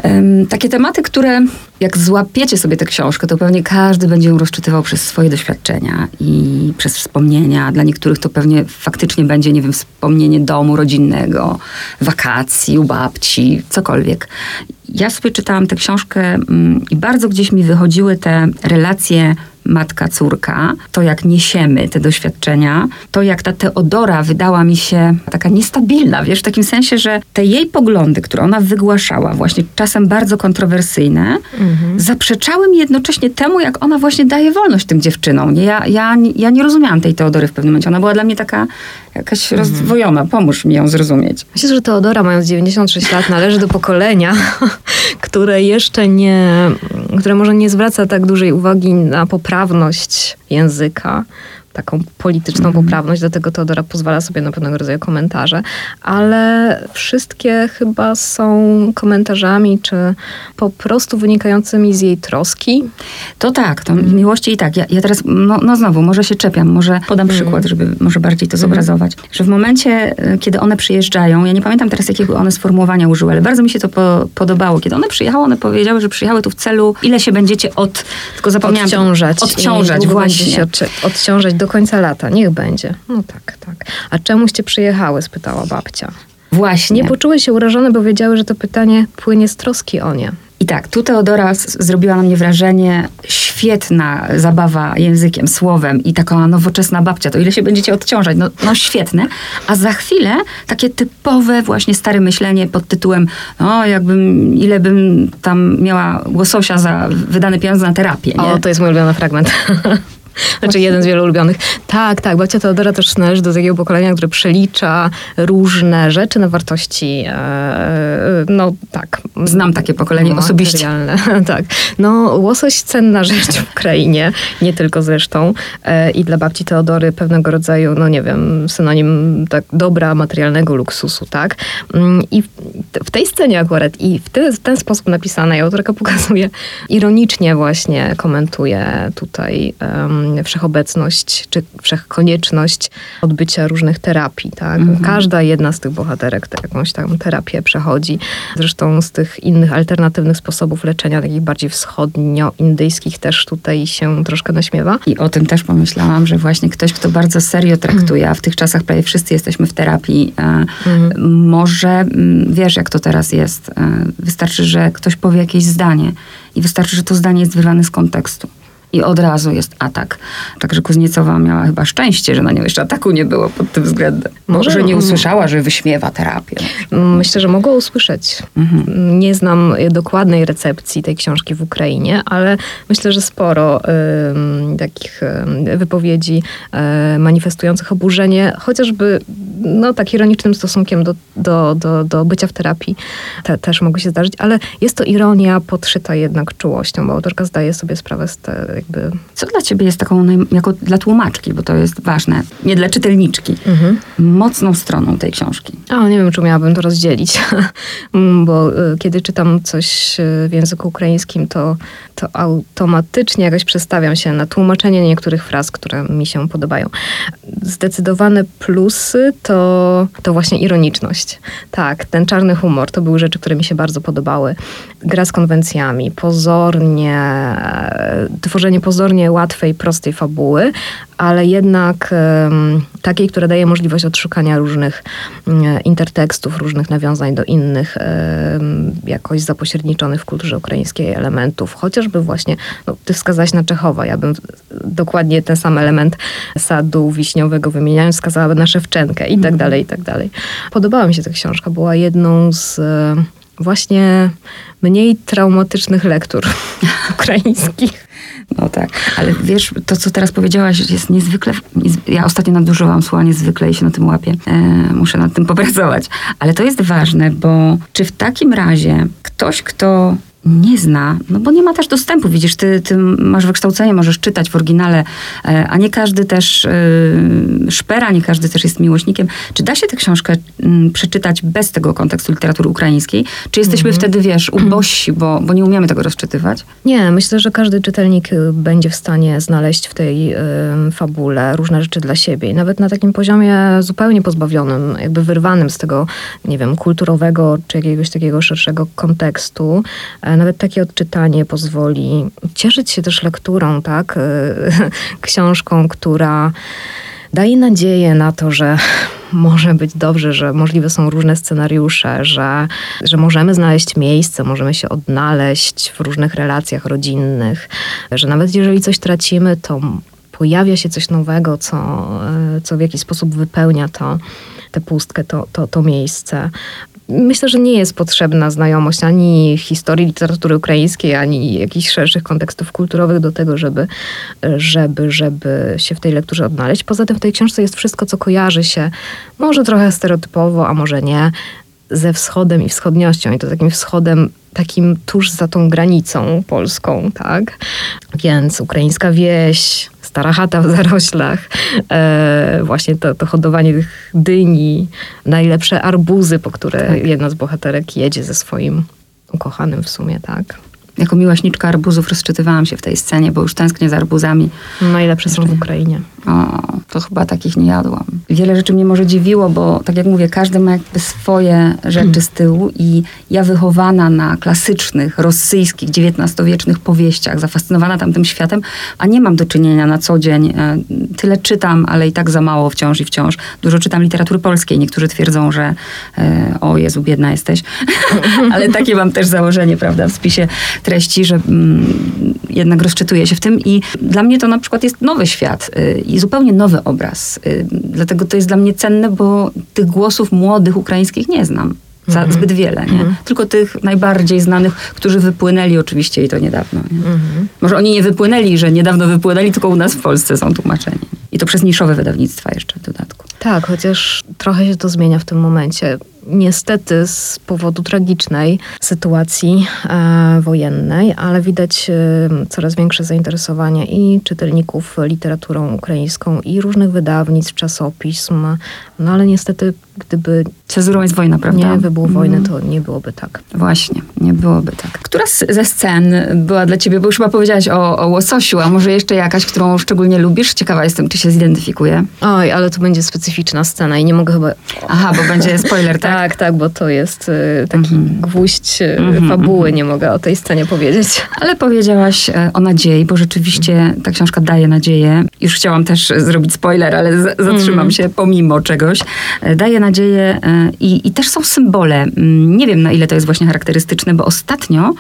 Em, takie tematy, które jak złapiecie sobie tę książkę, to pewnie każdy będzie ją rozczytywał przez swoje doświadczenia i przez wspomnienia. Dla niektórych to pewnie faktycznie będzie, nie wiem, wspomnienie domu rodzinnego, wakacji u babci, cokolwiek. Ja sobie czytałam tę książkę mm, i bardzo gdzieś mi wychodziły te relacje matka-córka, to jak niesiemy te doświadczenia, to jak ta Teodora wydała mi się taka niestabilna, wiesz, w takim sensie, że te jej poglądy, które ona wygłaszała, właśnie czasem bardzo kontrowersyjne, zaprzeczały mi jednocześnie temu, jak ona właśnie daje wolność tym dziewczynom. Nie? Ja, ja, ja nie rozumiałam tej Teodory w pewnym momencie. Ona była dla mnie taka jakaś rozdwojona. Pomóż mi ją zrozumieć. Myślę, że Teodora, mając 96 lat, należy do pokolenia, które jeszcze nie, które może nie zwraca tak dużej uwagi na poprawność języka, taką polityczną poprawność, dlatego Teodora pozwala sobie na pewnego rodzaju komentarze, ale wszystkie chyba są komentarzami, czy po prostu wynikającymi z jej troski. To tak, to miłości i tak. Ja, ja teraz, no, no znowu, może się czepiam, może podam przykład, żeby może bardziej to zobrazować. Że w momencie, y, kiedy one przyjeżdżają, ja nie pamiętam teraz, jakiego one sformułowania użyły, ale bardzo mi się to po, podobało. Kiedy one przyjechały, one powiedziały, że przyjechały tu w celu, ile się będziecie od... Tylko zapomniałam. Odciążać. Odciążać, właśnie. się odci- odciążać do końca lata. Niech będzie. No tak, tak. A czemuście przyjechały? spytała babcia. Właśnie. Nie poczuły się urażone, bo wiedziały, że to pytanie płynie z troski o nie. I tak, tu Teodora zrobiła na mnie wrażenie, świetna zabawa językiem, słowem i taka nowoczesna babcia, to ile się będziecie odciążać, no, no świetne. A za chwilę takie typowe właśnie stare myślenie pod tytułem, no jakbym, ile bym tam miała łososia za wydane pieniądze na terapię, nie? O, to jest mój ulubiony fragment. Znaczy jeden z wielu ulubionych. Tak, tak. Babcia Teodora też należy do takiego pokolenia, które przelicza różne rzeczy na wartości. E, e, no tak. Znam takie pokolenie osobiście. Materialne. tak. No łosoś cenna rzecz w Ukrainie, nie tylko zresztą. E, I dla babci Teodory pewnego rodzaju, no nie wiem, synonim tak dobra materialnego luksusu, tak? Mm, I w, tej scenie akurat i w, ty, w ten sposób napisana i autorka pokazuje, ironicznie właśnie komentuje tutaj um, wszechobecność, czy wszechkonieczność odbycia różnych terapii, tak? Mhm. Każda jedna z tych bohaterek to jakąś tam terapię przechodzi. Zresztą z tych innych alternatywnych sposobów leczenia, takich bardziej wschodnio-indyjskich też tutaj się troszkę naśmiewa. I o tym też pomyślałam, że właśnie ktoś, kto bardzo serio traktuje, a w tych czasach prawie wszyscy jesteśmy w terapii, e, może, mm, wiesz jak to teraz jest, e, wystarczy, że ktoś powie jakieś zdanie i wystarczy, że to zdanie jest wyrwane z kontekstu. I od razu jest atak. Także Kuzniecowa miała chyba szczęście, że na nią jeszcze ataku nie było pod tym względem. Może, że nie usłyszała, że wyśmiewa terapię. Myślę, że mogło usłyszeć. Nie znam dokładnej recepcji tej książki w Ukrainie, ale myślę, że sporo ym, takich wypowiedzi y, manifestujących oburzenie, chociażby no, tak ironicznym stosunkiem do, do, do, do bycia w terapii te, też mogło się zdarzyć, ale jest to ironia podszyta jednak czułością, bo autorka zdaje sobie sprawę z te, jakby... Co dla ciebie jest taką, jako dla tłumaczki, bo to jest ważne, nie dla czytelniczki, mocną stroną tej książki? A, nie wiem, czy miałabym to rozdzielić, Mm, bo y, kiedy czytam coś y, w języku ukraińskim, to, to automatycznie jakoś przestawiam się na tłumaczenie niektórych fraz, które mi się podobają. Zdecydowane plusy to, to właśnie ironiczność. Tak, ten czarny humor to były rzeczy, które mi się bardzo podobały. Gra z konwencjami, pozornie, e, tworzenie pozornie łatwej, prostej fabuły, ale jednak takiej, która daje możliwość odszukania różnych mm, intertekstów, różnych nawiązań do innych jakoś zapośredniczonych w kulturze ukraińskiej elementów. Chociażby właśnie, no, ty wskazałaś na Czechowa, ja bym dokładnie ten sam element sadu wiśniowego wymieniając, wskazała na Szewczenkę i tak dalej, i tak dalej. Podobała mi się ta książka, była jedną z e, właśnie mniej traumatycznych lektur ukraińskich. No tak, ale wiesz, to co teraz powiedziałaś jest niezwykle, niez- ja ostatnio nadużyłam słowa niezwykle i się na tym łapię. E, muszę nad tym popracować. Ale to jest ważne, bo czy w takim razie ktoś, kto nie zna, no bo nie ma też dostępu. Widzisz, ty, ty masz wykształcenie, możesz czytać w oryginale, e, a nie każdy też e, szpera, nie każdy też jest miłośnikiem. Czy da się tę książkę mm, przeczytać bez tego kontekstu literatury ukraińskiej? Czy jesteśmy wtedy, wiesz, ubości, bo, bo nie umiemy tego rozczytywać? Nie, myślę, że każdy czytelnik y, będzie w stanie znaleźć w tej y, fabule różne rzeczy dla siebie. I nawet na takim poziomie zupełnie pozbawionym, jakby wyrwanym z tego, nie wiem, kulturowego czy jakiegoś takiego szerszego kontekstu, e, nawet takie odczytanie pozwoli cieszyć się też lekturą, tak? Y, Książką, która daje nadzieję na to, że może być dobrze, że możliwe są różne scenariusze, że, że możemy znaleźć miejsce, możemy się odnaleźć w różnych relacjach rodzinnych, że nawet jeżeli coś tracimy, to pojawia się coś nowego, co, e, co w jakiś sposób wypełnia to, tę pustkę, to, to, to miejsce. Myślę, że nie jest potrzebna znajomość ani historii literatury ukraińskiej, ani jakichś szerszych kontekstów kulturowych do tego, żeby, żeby, żeby się w tej lekturze odnaleźć. Poza tym w tej książce jest wszystko, co kojarzy się, może trochę stereotypowo, a może nie, ze wschodem i wschodniością. I to takim wschodem takim tuż za tą granicą polską, tak? Więc ukraińska wieś, stara chata w zaroślach, e, właśnie to, to hodowanie tych dyni, najlepsze arbuzy, po które Tak. jedna z bohaterek jedzie ze swoim ukochanym w sumie, tak? Jako miłośniczka arbuzów rozczytywałam się w tej scenie, bo już tęsknię za arbuzami. Najlepsze są w Ukrainie. O, to chyba takich nie jadłam. Wiele rzeczy mnie może dziwiło, bo tak jak mówię, każdy ma jakby swoje rzeczy z tyłu i ja wychowana na klasycznych, rosyjskich, XIX-wiecznych powieściach, zafascynowana tamtym światem, a nie mam do czynienia na co dzień. e, Tyle czytam, ale i tak za mało wciąż i wciąż. Dużo czytam literatury polskiej. Niektórzy twierdzą, że e, o Jezu, biedna jesteś. ale takie mam też założenie, prawda, w spisie treści, że mm, jednak rozczytuję się w tym i dla mnie to na przykład jest nowy świat y, i zupełnie nowy obraz. Y, Dlatego to jest dla mnie cenne, bo tych głosów młodych ukraińskich nie znam. za, zbyt wiele, nie? Tylko tych najbardziej znanych, którzy wypłynęli oczywiście i to niedawno. Nie? Może oni nie wypłynęli, że niedawno wypłynęli, tylko u nas w Polsce są tłumaczeni. I to przez niszowe wydawnictwa jeszcze w dodatku. Tak, chociaż trochę się to zmienia w tym momencie. Niestety z powodu tragicznej sytuacji e, wojennej, ale widać e, coraz większe zainteresowanie i czytelników literaturą ukraińską, i różnych wydawnictw, czasopism. No ale niestety, gdyby Cezurą jest wojna, prawda? nie wybuchł wojny, to nie byłoby tak. Właśnie, nie byłoby tak. Która z, ze scen była dla ciebie, bo już chyba powiedziałaś o, o łososiu, a może jeszcze jakaś, którą szczególnie lubisz? Ciekawa jestem, czy się zidentyfikuje. Oj, ale to będzie specyficzna scena i nie mogę chyba Aha, bo będzie spoiler, tak? Tak, tak, bo to jest y, taki gwóźdź y, fabuły, nie mogę o tej scenie powiedzieć. Ale powiedziałaś e, o nadziei, bo rzeczywiście ta książka daje nadzieję. Już chciałam też zrobić spoiler, ale zatrzymam się pomimo czegoś. E, Daje nadzieję e, i, i też są symbole. Mm, Nie wiem, na ile to jest właśnie charakterystyczne, bo ostatnio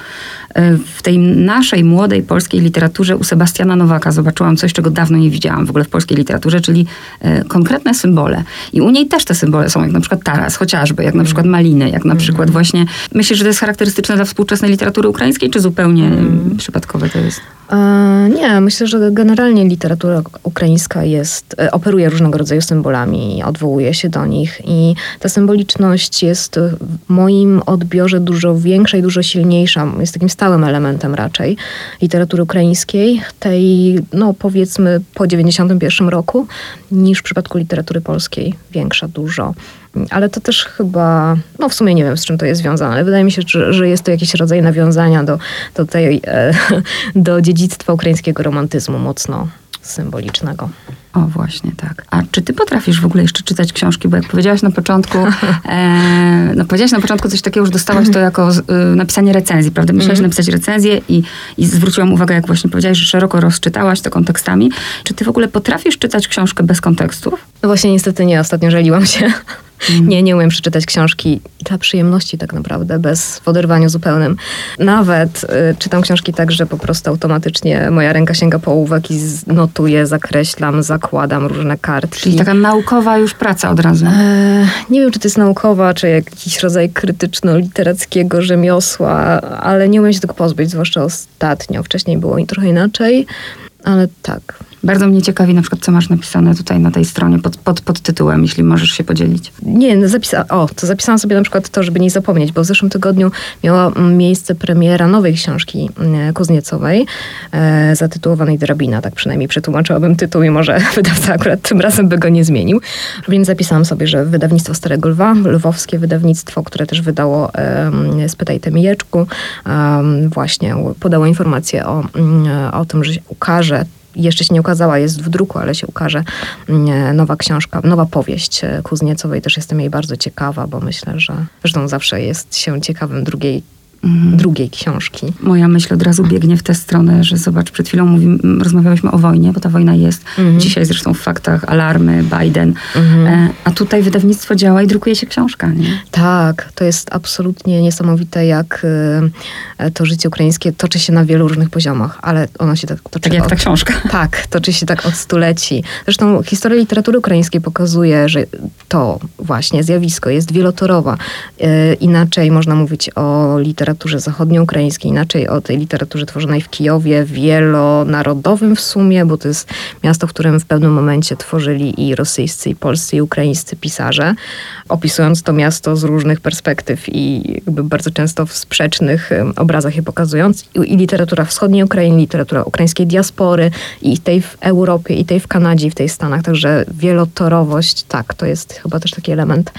e, w tej naszej młodej polskiej literaturze u Sebastiana Nowaka zobaczyłam coś, czego dawno nie widziałam w ogóle w polskiej literaturze, czyli e, konkretne symbole. I u niej też te symbole są, jak na przykład taras, chociażby, jak na przykład maliny, jak na przykład właśnie... Myślisz, że to jest charakterystyczne dla współczesnej literatury ukraińskiej, czy zupełnie mm. przypadkowe to jest? E, nie, myślę, że generalnie literatura ukraińska jest, e, operuje różnego rodzaju symbolami, odwołuje się do nich i ta symboliczność jest w moim odbiorze dużo większa i dużo silniejsza, jest takim stałym elementem raczej literatury ukraińskiej, tej no powiedzmy po 91 roku, niż w przypadku literatury polskiej, większa dużo. Ale to też chyba, no w sumie nie wiem z czym to jest związane, ale wydaje mi się, że, że jest to jakiś rodzaj nawiązania do, do, tej, e, do dziedzictwa ukraińskiego romantyzmu mocno symbolicznego. O, właśnie, tak. A czy ty potrafisz w ogóle jeszcze czytać książki? Bo jak powiedziałaś na początku, e, no powiedziałaś na początku coś takiego, że dostałaś to jako y, napisanie recenzji, prawda? Myślałaś napisać recenzję i, i zwróciłam uwagę, jak właśnie powiedziałaś, że szeroko rozczytałaś to kontekstami. Czy ty w ogóle potrafisz czytać książkę bez kontekstów? No właśnie niestety nie, ostatnio żaliłam się. Nie, nie umiem przeczytać książki dla przyjemności tak naprawdę, bez w oderwaniu zupełnym. Nawet y, czytam książki tak, że po prostu automatycznie moja ręka sięga po ołówek i notuję, zakreślam, zakładam różne kartki. Czyli taka naukowa już praca od razu. E, nie wiem, czy to jest naukowa, czy jakiś rodzaj krytyczno-literackiego rzemiosła, ale nie umiem się tego pozbyć, zwłaszcza ostatnio. Wcześniej było i trochę inaczej, ale tak. Bardzo mnie ciekawi na przykład, co masz napisane tutaj na tej stronie pod, pod, pod tytułem, jeśli możesz się podzielić. Nie, no zapisa- o, to zapisałam sobie na przykład to, żeby nie zapomnieć, bo w zeszłym tygodniu miała mm, miejsce premiera nowej książki mm, Kuzniecowej, e, zatytułowanej Drabina, tak przynajmniej przetłumaczyłabym tytuł i może wydawca akurat tym razem by go nie zmienił. Więc zapisałam sobie, że wydawnictwo Starego Lwa, lwowskie wydawnictwo, które też wydało um, Spytaj Temijeczku, em, właśnie podało informację o, mm, o tym, że się ukaże jeszcze się nie ukazała, jest w druku, ale się ukaże mm, nowa książka, nowa powieść e, Kuzniecowej. Też jestem jej bardzo ciekawa, bo myślę, że zresztą zawsze jest się ciekawym drugiej, drugiej książki. Moja myśl od razu biegnie w tę stronę, że zobacz, przed chwilą mówi, rozmawiałyśmy o wojnie, bo ta wojna jest. Dzisiaj zresztą w faktach alarmy, Biden. E, a tutaj wydawnictwo działa i drukuje się książka. Nie? Tak, to jest absolutnie niesamowite, jak e, to życie ukraińskie toczy się na wielu różnych poziomach, ale ono się tak toczy Tak jak od- ta książka. Tak, toczy się tak od stuleci. Zresztą historia literatury ukraińskiej pokazuje, że to właśnie zjawisko jest wielotorowa. E, inaczej można mówić o literaturze zachodnioukraińskiej, inaczej o tej literaturze tworzonej w Kijowie, wielonarodowym w sumie, bo to jest miasto, w którym w pewnym momencie tworzyli i rosyjscy, i polscy, i ukraińscy pisarze, opisując to miasto z różnych perspektyw i jakby bardzo często w sprzecznych obrazach je pokazując. I, i literatura wschodniej Ukrainy, literatura ukraińskiej diaspory, i tej w Europie, i tej w Kanadzie, i w tej Stanach. Także wielotorowość, tak, to jest chyba też taki element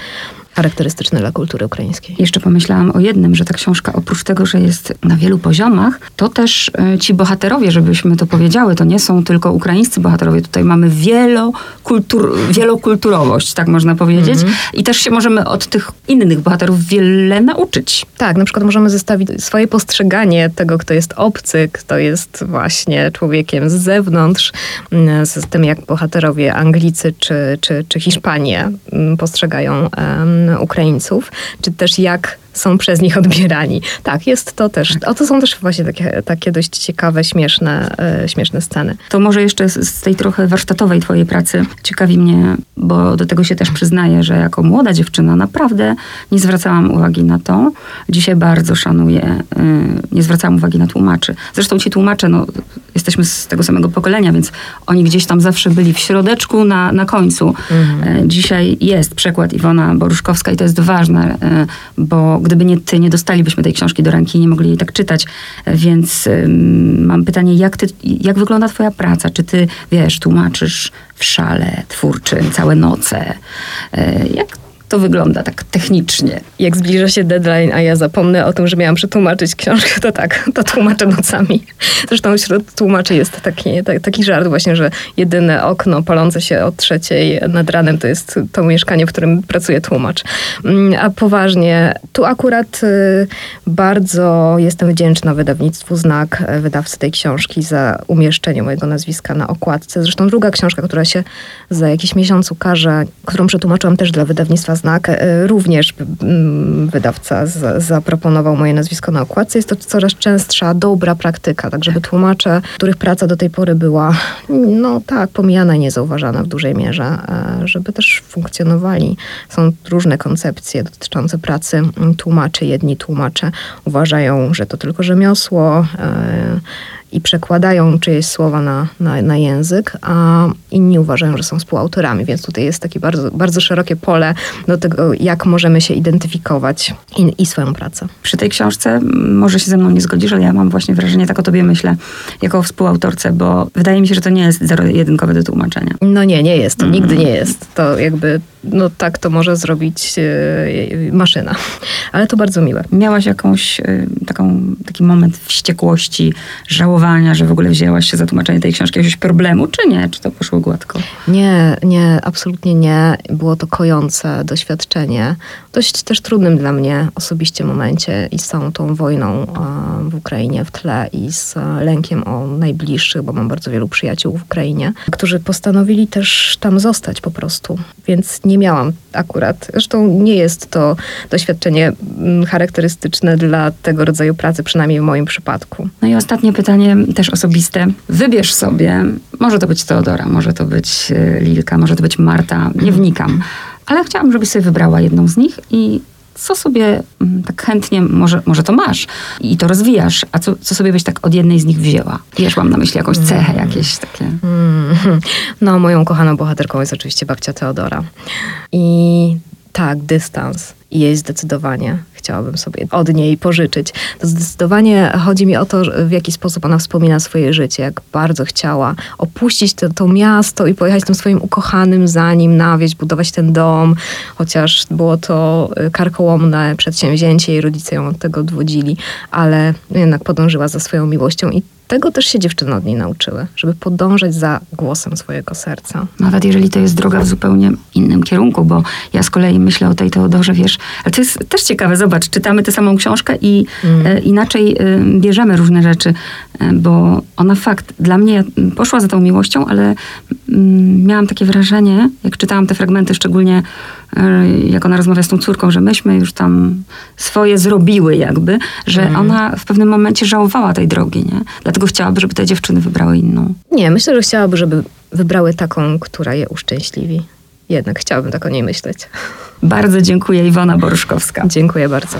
charakterystyczny dla kultury ukraińskiej. Jeszcze pomyślałam o jednym, że ta książka oprócz tego, że jest na wielu poziomach, to też e, ci bohaterowie, żebyśmy to powiedziały, to nie są tylko ukraińscy bohaterowie. Tutaj mamy wielokultur, wielokulturowość, tak można powiedzieć. I też się możemy od tych innych bohaterów wiele nauczyć. Tak, na przykład możemy zestawić swoje postrzeganie tego, kto jest obcy, kto jest właśnie człowiekiem z zewnątrz, mm, z tym jak bohaterowie Anglicy czy, czy, czy Hiszpanie mm, postrzegają em, Ukraińców, czy też jak są przez nich odbierani. Tak, jest to też. O, to są też właśnie takie, takie dość ciekawe, śmieszne, e, śmieszne sceny. To może jeszcze z, z tej trochę warsztatowej twojej pracy ciekawi mnie, bo do tego się też przyznaję, że jako młoda dziewczyna naprawdę nie zwracałam uwagi na to. Dzisiaj bardzo szanuję, y, nie zwracałam uwagi na tłumaczy. Zresztą ci tłumacze, no, jesteśmy z tego samego pokolenia, więc oni gdzieś tam zawsze byli w środeczku na, na końcu. E, Dzisiaj jest przekład Iwona Boruszkowska i to jest ważne, e, bo gdyby nie ty, nie dostalibyśmy tej książki do ręki i nie mogli jej tak czytać. Więc mam pytanie, jak, ty, jak wygląda twoja praca? Czy ty, wiesz, tłumaczysz w szale twórczym całe noce? E, Jak to wygląda tak technicznie? Jak zbliża się deadline, a ja zapomnę o tym, że miałam przetłumaczyć książkę, to tak, to tłumaczę nocami. Zresztą wśród tłumaczy jest taki, ta- taki żart właśnie, że jedyne okno palące się o trzeciej nad ranem to jest to mieszkanie, w którym pracuje tłumacz. Mm, A poważnie, tu akurat y, bardzo jestem wdzięczna wydawnictwu Znak, e, wydawcy tej książki, za umieszczenie mojego nazwiska na okładce. Zresztą druga książka, która się za jakiś miesiąc ukaże, którą przetłumaczyłam też dla wydawnictwa Znak, e, również wydawca z, zaproponował moje nazwisko na okładce. Jest to coraz częstsza, dobra praktyka, tak żeby tłumacze, których praca do tej pory była, no tak, pomijana i niezauważana w dużej mierze, e, żeby też funkcjonowali. Są różne koncepcje dotyczące pracy tłumaczy. Jedni tłumacze uważają, że to tylko rzemiosło, e, i przekładają czyjeś słowa na, na, na język, a inni uważają, że są współautorami, więc tutaj jest takie bardzo, bardzo szerokie pole do tego, jak możemy się identyfikować i, i swoją pracę. Przy tej książce, może się ze mną nie zgodzisz, ale ja mam właśnie wrażenie, tak o tobie myślę, jako o współautorce, bo wydaje mi się, że to nie jest zero-jedynkowe do tłumaczenia. No nie, nie jest, to nigdy nie jest. To jakby, no tak to może zrobić e, maszyna. Ale to bardzo miłe. Miałaś jakąś y, taką, taki moment wściekłości, żałowania, że w ogóle wzięłaś się za tłumaczenie tej książki, jakiegoś problemu, czy nie? Czy to poszło gładko? Nie, nie, absolutnie nie. Było to kojące doświadczenie. Dość też trudnym dla mnie osobiście momencie i z całą tą wojną e, w Ukrainie w tle i z e, lękiem o najbliższych, bo mam bardzo wielu przyjaciół w Ukrainie, którzy postanowili też tam zostać po prostu. Więc nie miałam akurat, zresztą nie jest to doświadczenie mm, charakterystyczne dla tego rodzaju pracy, przynajmniej w moim przypadku. No i ostatnie pytanie, też osobiste. Wybierz sobie, może to być Teodora, może to być y, Lilka, może to być Marta, nie wnikam, ale chciałam, żebyś sobie wybrała jedną z nich i co sobie mm, tak chętnie, może, może to masz i to rozwijasz, a co, co sobie byś tak od jednej z nich wzięła? Wiesz, mam na myśli jakąś cechę, jakieś takie... Mm. No, moją kochaną bohaterką jest oczywiście babcia Teodora. I tak, dystans. I jej zdecydowanie chciałabym sobie od niej pożyczyć. To zdecydowanie chodzi mi o to, w jaki sposób ona wspomina swoje życie, jak bardzo chciała opuścić to, to miasto i pojechać tym swoim ukochanym za nim na wieś, budować ten dom, chociaż było to y, karkołomne przedsięwzięcie i rodzice ją od tego odwodzili, ale jednak podążyła za swoją miłością i tego też się dziewczyny od niej nauczyły, żeby podążać za głosem swojego serca. Nawet jeżeli to jest droga w zupełnie innym kierunku, bo ja z kolei myślę o tej Teodorze, wiesz, ale to jest też ciekawe, zobacz, czytamy tę samą książkę i e, inaczej e, bierzemy różne rzeczy, e, bo ona fakt, dla mnie mm, poszła za tą miłością, ale mm, miałam takie wrażenie, jak czytałam te fragmenty, szczególnie jak ona rozmawia z tą córką, że myśmy już tam swoje zrobiły jakby, że ona w pewnym momencie żałowała tej drogi, nie? Dlatego chciałaby, żeby te dziewczyny wybrały inną. Nie, myślę, że chciałaby, żeby wybrały taką, która je uszczęśliwi. Jednak chciałabym tak o niej myśleć. Bardzo dziękuję, Iwona Boruszkowska. Dziękuję bardzo.